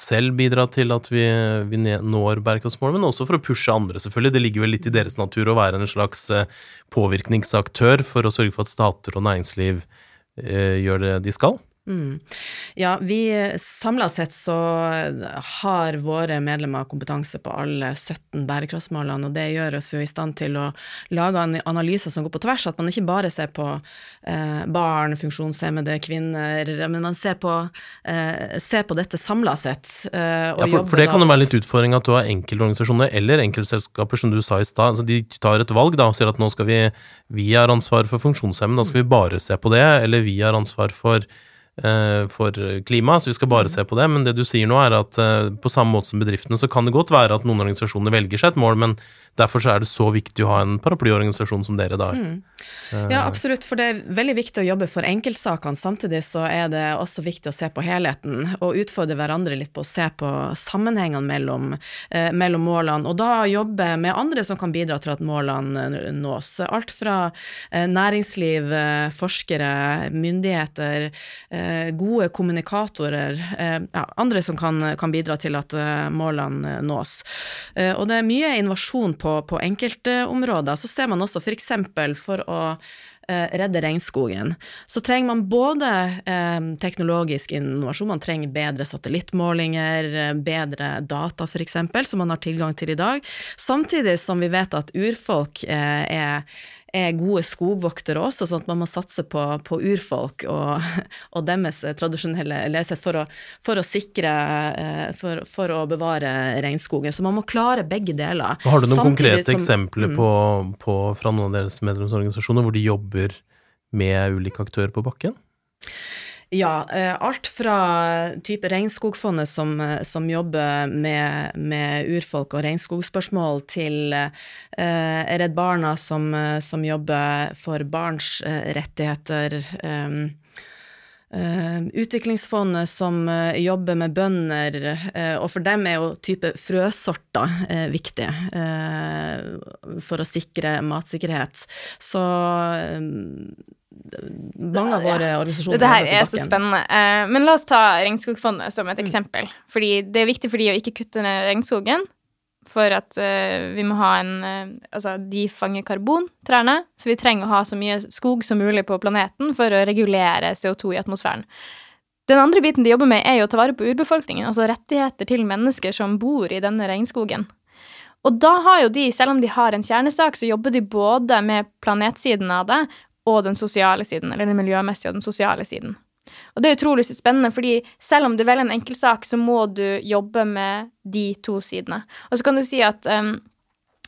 selv bidra til at vi, vi når bærekraftsmålene, men også for å pushe andre, selvfølgelig. Det ligger vel litt i deres natur å være en slags eh, påvirkningsaktør for å sørge for at stater og næringsliv eh, gjør det de skal. Mm. Ja, vi samla sett så har våre medlemmer kompetanse på alle 17 bærekraftsmålene, og det gjør oss jo i stand til å lage analyser som går på tvers, at man ikke bare ser på eh, barn, funksjonshemmede, kvinner, men man ser på, eh, ser på dette samla sett. Eh, ja, for, for, det kan jo være litt utfordring at du har enkeltorganisasjoner eller enkeltselskaper, som du sa i stad. Altså de tar et valg da, og sier at nå skal vi, vi har ansvar for funksjonshemmede, da skal vi bare se på det, eller vi har ansvar for for klima, så vi skal bare mm. se på det. Men det du sier nå, er at eh, på samme måte som bedriftene, så kan det godt være at noen organisasjoner velger seg et mål, men derfor så er det så viktig å ha en paraplyorganisasjon som dere da. Mm. Ja, eh. absolutt, for det er veldig viktig å jobbe for enkeltsakene. Samtidig så er det også viktig å se på helheten, og utfordre hverandre litt på å se på sammenhengene mellom, eh, mellom målene, og da jobbe med andre som kan bidra til at målene nås. Alt fra eh, næringsliv, forskere, myndigheter, eh, Eh, gode kommunikatorer, eh, ja, andre som kan, kan, bidra til at eh, målene nås. Og det er mye innovasjon på, på enkeltområder. Så ser man også f.eks. For, for å redde regnskogen, så trenger man både eh, teknologisk innovasjon, man trenger bedre satellittmålinger, bedre data f.eks., som man har tilgang til i dag, samtidig som vi vet at urfolk eh, er er gode skogvoktere også, sånn at man må satse på, på urfolk og, (laughs) og, deres tradisjonelle leshet for, for, å sikre eh, for, for, å bevare regnskogen. Så man må klare begge deler. Har du noen konkrete som, eksempler mm. på, på, fra noen av deres medlemsorganisasjoner hvor de jobber med ulike aktører på bakken? Ja, eh, alt fra type Regnskogfondet som, eh, som jobber med, med, urfolk og regnskogspørsmål, til eh, Redd Barna som, som, jobber for barns eh, rettigheter. Um, Uh, utviklingsfondet som uh, jobber med bønder, uh, og for dem er jo type frøsorter viktig for å sikre matsikkerhet. Så mange av våre organisasjoner Dette her er så spennende. Uh, men la oss ta Regnskogfondet som et mm. eksempel. Fordi det er viktig for de å ikke kutte ned regnskogen. For at uh, vi må ha en uh, Altså, de fanger karbon, trærne. Så vi trenger å ha så mye skog som mulig på planeten for å regulere CO2 i atmosfæren. Den andre biten de jobber med, er jo å ta vare på urbefolkningen. Altså rettigheter til mennesker som bor i denne regnskogen. Og da har jo de, selv om de har en kjernesak, så jobber de både med planetsiden av det og den sosiale siden, eller den miljømessige og den sosiale siden. Og det er utrolig spennende, fordi selv om du velger en enkeltsak, så må du jobbe med de to sidene. Og så kan du si at um,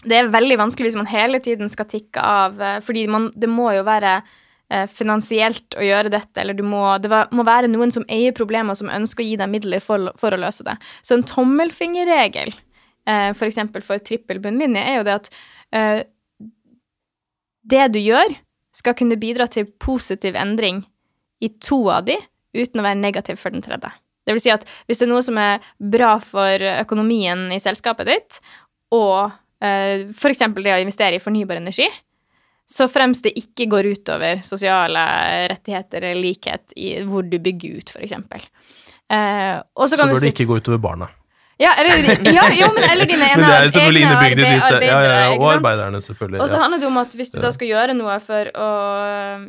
det er veldig vanskelig hvis man hele tiden skal tikke av, uh, fordi man, det må jo være uh, finansielt å gjøre dette, eller må, det må være noen som eier problemer, som ønsker å gi deg midler for, for å løse det. Så en tommelfingerregel, uh, f.eks. for, for trippel bunnlinje, er jo det at det du gjør, skal kunne bidra til positiv endring i to av de, uten å være negativ for den tredje. Det vil si at hvis det er noe som er bra for økonomien i selskapet ditt, og eh, f.eks. det å investere i fornybar energi, så fremst det ikke går utover sosiale rettigheter eller likhet i hvor du bygger ut, f.eks. Eh, så, så bør det ikke gå utover barna. Ja, eller, ja, jo, men, eller dine (laughs) ene, men det er jo selvfølgelig innebygd i disse ja, ja, ja, Og arbeiderne, selvfølgelig. Og så handler det om at hvis du da skal gjøre noe for å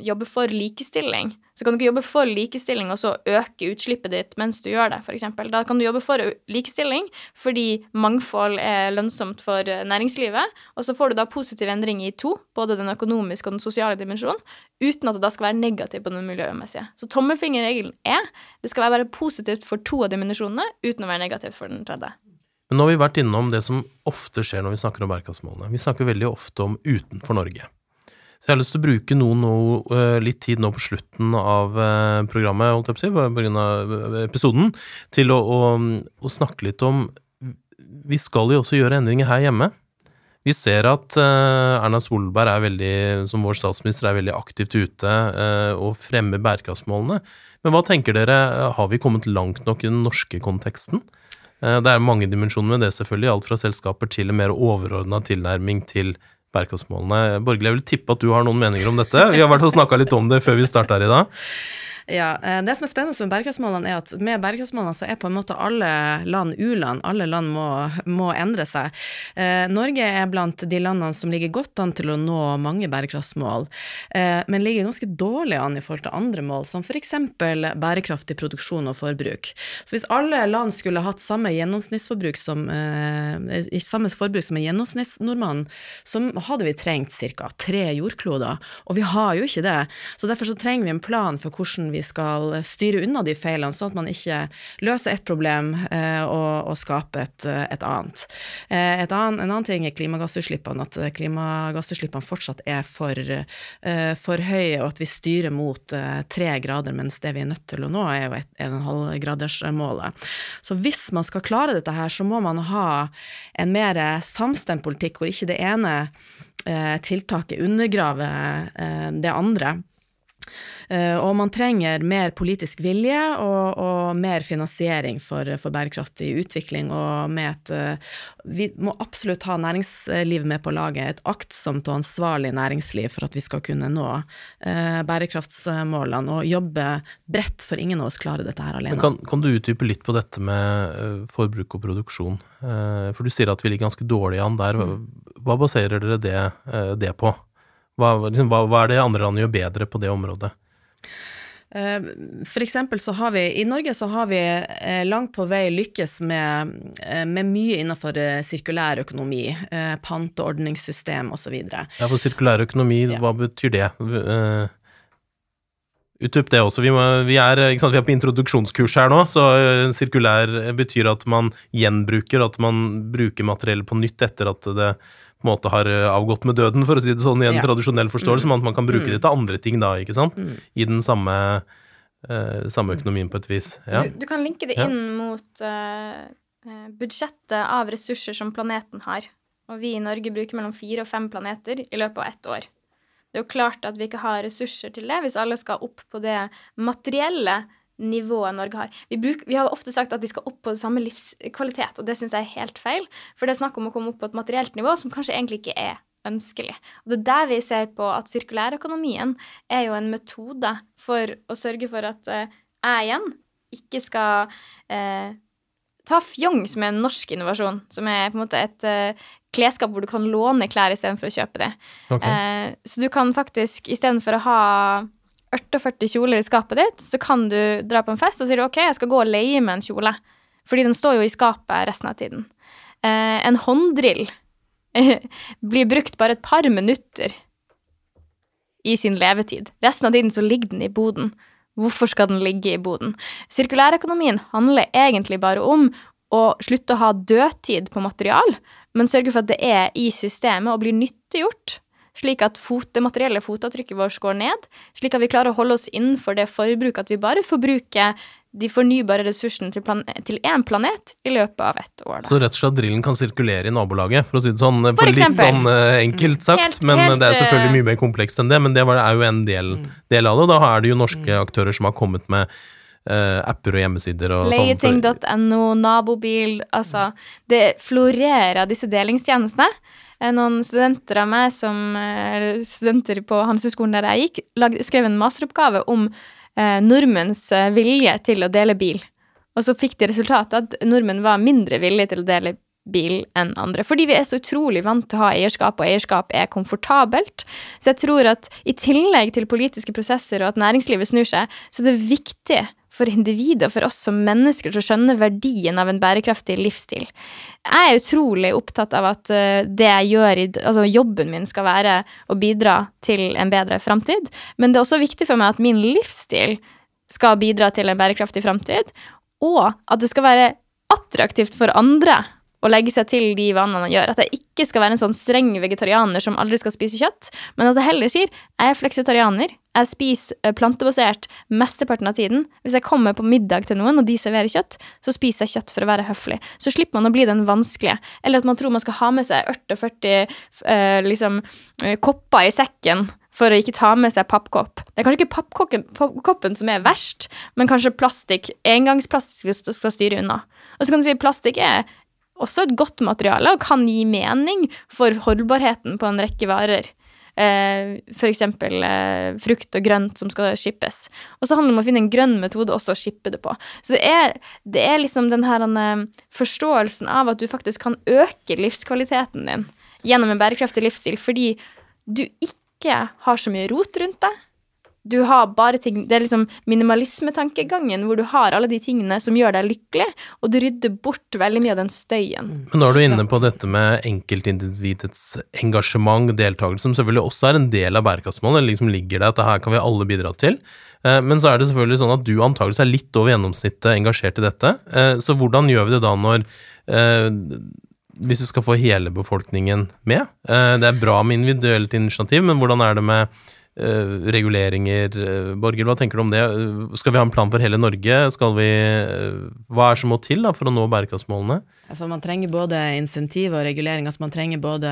jobbe for likestilling, så kan du ikke jobbe for likestilling og så øke utslippet ditt mens du gjør det, f.eks. Da kan du jobbe for likestilling fordi mangfold er lønnsomt for næringslivet, og så får du da positiv endring i to, både den økonomiske og den sosiale dimensjonen, uten at det da skal være negativt på den miljømessige. Så tommelfingerregelen er det skal være positivt for to av dimensjonene uten å være negativt for den tredje. Men nå har vi vært innom det som ofte skjer når vi snakker om bærekraftsmålene. Vi snakker veldig ofte om utenfor Norge. Så jeg har lyst til å bruke noe, noe, eh, litt tid nå på slutten av eh, programmet, holdt jeg på å si, på grunn av eh, episoden, til å, å, å, snakke litt om Vi skal jo også gjøre endringer her hjemme. Vi ser at Erna Solberg er veldig, som vår statsminister er veldig aktivt ute og fremmer bærekraftsmålene. Men hva tenker dere, har vi kommet langt nok i den norske konteksten? Det er mange dimensjoner med det, selvfølgelig. Alt fra selskaper til en mer overordna tilnærming til bærekraftsmålene. Borgerlig, jeg vil tippe at du har noen meninger om dette. Vi har vært og snakka litt om det før vi starta her i dag. Ja, eh, Det som er spennende med bærekraftsmålene, er at med bærekraftsmålene så er på en måte alle land u-land. Alle land må, må, endre seg. Eh, Norge er blant de landene som ligger godt an til å nå mange bærekraftsmål, eh, men ligger ganske dårlig an i forhold til andre mål, som f.eks. bærekraftig produksjon og forbruk. Så hvis alle land skulle hatt samme gjennomsnittsforbruk som, eh, samme forbruk som en gjennomsnittsnordmann, så hadde vi trengt ca. tre jordkloder, og vi har jo ikke det. Så derfor så trenger vi en plan for hvordan vi skal styre unna de feilene, sånn at man ikke løser et problem eh, og, og, skaper et, et annet. Eh, et annen, En annen ting er klimagassutslippene, at klimagassutslippene fortsatt er for, eh, for høye, og at vi styrer mot eh, tre grader, mens det vi er nødt til å nå, er jo 1,5-gradersmålet. Så hvis man skal klare dette her, så må man ha en mer samstemt politikk, hvor ikke det ene eh, tiltaket undergraver eh, det andre. Eh, og man trenger mer politisk vilje og, og mer finansiering for, for, bærekraftig utvikling. Og med et eh, Vi må absolutt ha næringslivet med på laget, et aktsomt og ansvarlig næringsliv for at vi skal kunne nå eh, bærekraftsmålene og jobbe bredt, for ingen av oss klarer dette her alene. Kan, kan, du utdype litt på dette med forbruk og produksjon? For du sier at vi ligger ganske dårlig an der. Hva baserer dere det, det på? Hva, liksom, hva, hva, er det andre land gjør bedre på det området? Eh, for eksempel så har vi I Norge så har vi eh, langt på vei lykkes med, eh, med mye innenfor sirkulær økonomi, panteordningssystem osv. Ja, for sirkulær økonomi, ja. hva betyr det? Utdyp det også. Vi, må, vi, er, sant, vi, er, på introduksjonskurs her nå, så sirkulær betyr at man gjenbruker, at man bruker materiell på nytt etter at det måte har eh, avgått med døden, for å si det sånn, i en ja. tradisjonell forståelse, mm. men at man kan bruke mm. det til andre ting da, ikke sant? Mm. I den samme, uh, samme, økonomien på et vis. Ja. Du, du, kan linke det inn ja. mot uh, budsjettet av ressurser som planeten har. Og vi i Norge bruker mellom fire og fem planeter i løpet av ett år. Det er jo klart at vi ikke har ressurser til det hvis alle skal opp på det materielle nivået Norge har. Vi, bruk, vi, har ofte sagt at de skal opp på samme livskvalitet, og det syns jeg er helt feil. For det er snakk om å komme opp på et materielt nivå som kanskje egentlig ikke er ønskelig. Og det er der vi ser på at sirkulærøkonomien er jo en metode for å sørge for at uh, jeg igjen ikke skal uh, ta fjong, som er en norsk innovasjon, som er på en måte et uh, klesskap hvor du kan låne klær istedenfor å kjøpe det. Okay. så du kan faktisk istedenfor å ha 48 kjoler i skapet ditt, så kan du dra på en fest og si ok, jeg skal gå og leie med en kjole. Fordi den står jo i skapet resten av tiden. Eh, en hånddrill (laughs) blir brukt bare et par minutter i sin levetid. Resten av tiden så ligger den i boden. Hvorfor skal den ligge i boden? Sirkulærøkonomien handler egentlig bare om å slutte å ha dødtid på material, men sørge for at det er i systemet og blir nyttiggjort slik at fot, det materielle fotavtrykket vårt går ned, slik at vi klarer å holde oss innenfor det forbruket at vi bare forbruker de fornybare ressursene til, plan til én planet i løpet av ett år. Da. Så rett og slett drillen kan sirkulere i nabolaget, for å si det sånn, for, for litt sånn uh, enkelt sagt. Helt, men helt, det er selvfølgelig eh, mye mer komplekst enn det, men det var, er jo en del, mm. del, av det. Og da er det jo norske mm. aktører som har kommet med uh, apper og hjemmesider og sånn. Leieting.no, nabobil, altså Det florerer disse delingstjenestene noen studenter av meg som studenter på Hanseskolen der jeg gikk, lag, skrev en masteroppgave om eh, nordmenns eh, vilje til å dele bil. Og så fikk de resultatet at nordmenn var mindre villige til å dele bil enn andre. Fordi vi er så utrolig vant til å ha eierskap, og eierskap er komfortabelt. Så jeg tror at i tillegg til politiske prosesser og at næringslivet snur seg, så er det viktig for individet og for oss som mennesker til å skjønne verdien av en bærekraftig livsstil. Jeg er utrolig opptatt av at eh, det jeg gjør Altså jobben min skal være å bidra til en bedre framtid, men det er også viktig for meg at min livsstil skal bidra til en bærekraftig framtid, og at det skal være attraktivt for andre å legge seg til de vanene man gjør. At jeg ikke skal være en sånn streng vegetarianer som aldri skal spise kjøtt, men at jeg heller sier jeg er fleksitarianer, jeg spiser eh, plantebasert mesteparten av tiden. Hvis jeg kommer på middag til noen, og de serverer kjøtt, så spiser jeg kjøtt for å være høflig. Så slipper man å bli den vanskelige. Eller at man tror man skal ha med seg 48 eh, liksom, eh, kopper i sekken for å ikke ta med seg pappkopp. Det er kanskje ikke pappkoppen som er verst, men kanskje plastikk, engangsplastikk vi skal styre unna. Og så kan du si plastikk er også et godt materiale og kan gi mening for holdbarheten på en rekke varer. Eh, F.eks. Eh, frukt og grønt som skal shippes. Og så handler det om å finne en grønn metode også å shippe det på. Så det er, det er liksom den her eh, forståelsen av at du faktisk kan øke livskvaliteten din gjennom en bærekraftig livsstil fordi du ikke har så mye rot rundt deg du har bare ting Det er liksom minimalismetankegangen, hvor du har alle de tingene som gjør deg lykkelig, og du rydder bort veldig mye av den støyen. Mm. Men nå er du inne på dette med enkeltindividets engasjement, deltakelse, som selvfølgelig også er en del av bærekraftsmålet, liksom ligger det at det her kan vi alle bidra til. Eh, men så er det selvfølgelig sånn at du antakeligvis er litt over gjennomsnittet engasjert i dette. Eh, så hvordan gjør vi det da når eh, hvis vi skal få hele befolkningen med? Det er bra med individuelt initiativ, men hvordan er det med reguleringer. Uh, Borger, hva tenker du om det? Uh, skal vi ha en plan for hele Norge? Skal vi, hva er som må til da, for å nå bærekraftsmålene? Altså, man trenger både insentiv og regulering. Altså, man trenger både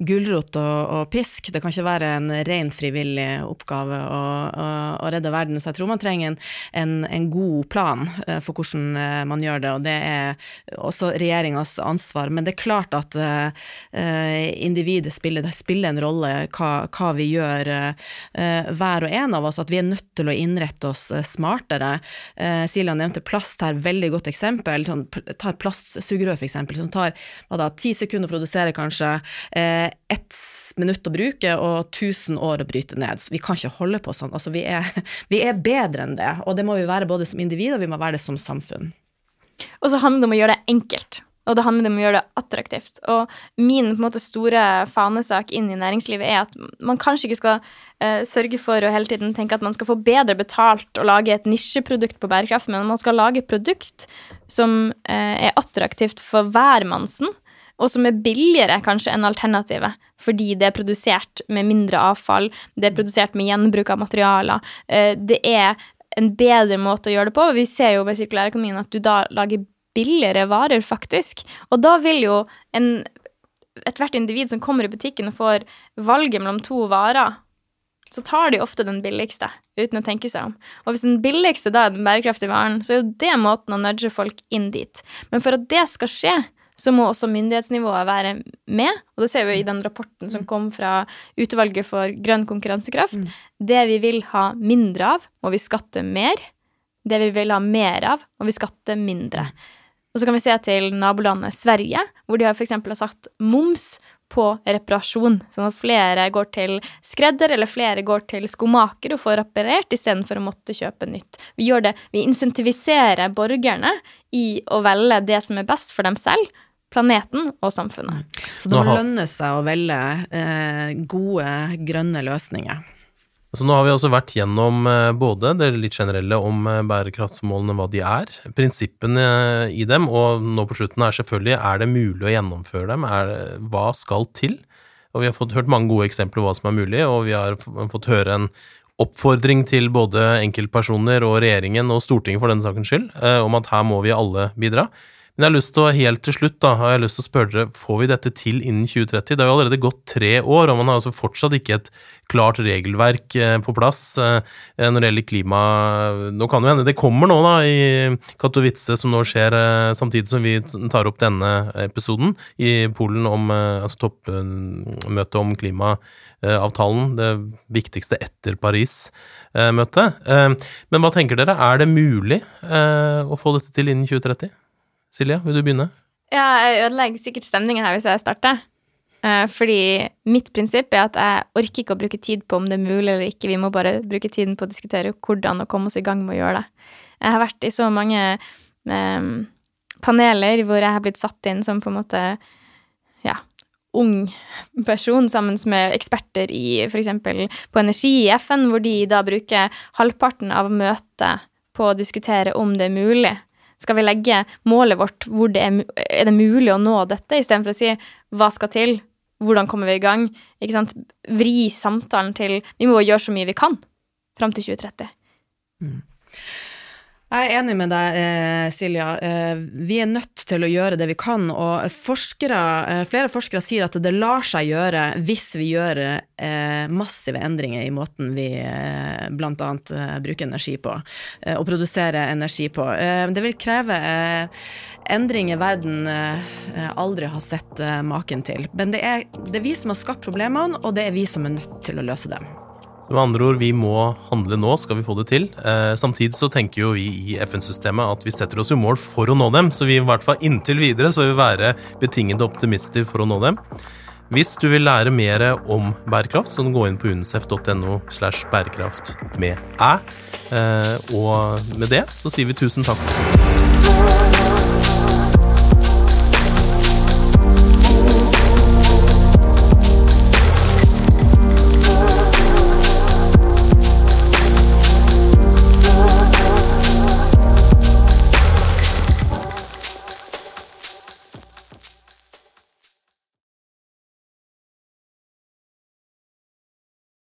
gulrot og, og, pisk. Det kan ikke være en ren frivillig oppgave å, å, å redde verden. Så jeg tror man trenger en, en, en god plan for hvordan man gjør det, og det er også regjeringas ansvar. Men det er klart at individet spiller, spiller en rolle hva, hva vi gjør Eh, hver og en av oss, at vi er nødt til å innrette oss eh, smartere. Eh, Silja nevnte plast her, veldig godt eksempel. Sånn, ta et plastsugerør, f.eks., som tar ti sekunder å produsere, kanskje. ett minutt å bruke og 1000 år å bryte ned. Så vi kan ikke holde på sånn. Altså, vi, er, (laughs) vi er bedre enn det, og det må vi være både som individ og vi må være det som samfunn. Og så handler det om å gjøre det enkelt. Og det handler om å gjøre det attraktivt. Og min måte, store fanesak inn i næringslivet er at man kanskje ikke skal uh, sørge for å hele tiden tenke at man skal få bedre betalt og lage et nisjeprodukt på bærekraft, men man skal lage et produkt som uh, er attraktivt for hvermannsen, og som er billigere kanskje enn alternativet, fordi det er produsert med mindre avfall, det er produsert med gjenbruk av materialer. Uh, det er en bedre måte å gjøre det på. Vi ser jo ved sirkulærøkonomien at du da lager billigere varer, faktisk. Og da vil jo en ethvert individ som kommer i butikken og får valget mellom to varer, så tar de ofte den billigste, uten å tenke seg om. Og hvis den billigste da er den bærekraftige varen, så er jo det måten å nudge folk inn dit. Men for at det skal skje, så må også myndighetsnivået være med. Og det ser vi i den rapporten som kom fra Utvalget for grønn konkurransekraft. Mm. Det vi vil ha mindre av, må vi skatte mer. Det vi vil ha mer av, må vi skatte mindre. Og så kan vi se til nabolandet Sverige, hvor de har f.eks. har satt moms på reparasjon, sånn at flere går til skredder eller flere går til skomaker og får reparert istedenfor å måtte kjøpe nytt. Vi gjør det, vi insentiviserer borgerne i å velge det som er best for dem selv, planeten og samfunnet. Så det må lønne seg å velge eh, gode, grønne løsninger. Så nå har vi også vært gjennom eh, både det litt generelle om eh, bærekraftsmålene, hva de er, prinsippene i dem, og nå på slutten er selvfølgelig er det mulig å gjennomføre dem, er, hva skal til? Og vi har fått hørt mange gode eksempler på hva som er mulig, og vi har fått høre en oppfordring til både enkeltpersoner og regjeringen og Stortinget for den sakens skyld, eh, om at her må vi alle bidra. Men jeg har lyst til å, helt til slutt da, har jeg lyst til å spørre dere, får vi dette til innen 2030? Det har jo allerede gått tre år, og man har altså fortsatt ikke et klart regelverk eh, på plass eh, når det gjelder klima. Nå kan det hende det kommer nå, da, i Katowice, som nå skjer eh, samtidig som vi tar opp denne episoden i Polen om altså toppmøtet om klimaavtalen, det viktigste etter Paris-møtet. Men hva tenker dere, er det mulig å få dette til innen 2030? Silja, vil du begynne? Ja, jeg ødelegger sikkert stemninga her hvis jeg starter. Eh, fordi mitt prinsipp er at jeg orker ikke å bruke tid på om det er mulig eller ikke. Vi må bare bruke tiden på å diskutere hvordan og komme oss i gang med å gjøre det. Jeg har vært i så mange eh, paneler hvor jeg har blitt satt inn som på en måte ja, ung person sammen med eksperter i f.eks. på energi i FN, hvor de da bruker halvparten av møtet på å diskutere om det er mulig. Skal vi legge målet vårt hvor det er, er det mulig å nå dette, istedenfor å si hva skal til, hvordan kommer vi i gang? Ikke sant? Vri samtalen til Vi må gjøre så mye vi kan fram til 2030. Mm. Jeg er enig med deg, eh, Silja. Eh, vi er nødt til å gjøre det vi kan. Og forskere, eh, flere forskere sier at det lar seg gjøre hvis vi gjør massive endringer i måten vi bl.a. bruker energi på, og produserer energi på. Det vil kreve endringer verden aldri har sett maken til. Men det er, det er vi som har skapt problemene, og det er vi som er nødt til å løse dem. Med andre ord, vi må handle nå, skal vi få det til. Eh, samtidig så tenker jo vi i FN-systemet at vi setter oss jo mål for å nå dem, så vi i hvert fall inntil videre så vil vi være betinget optimister for å nå dem. Hvis du vil lære mer om bærekraft, så gå inn på unicef.no slash bærekraft med æ. Eh, og med det så sier vi tusen takk.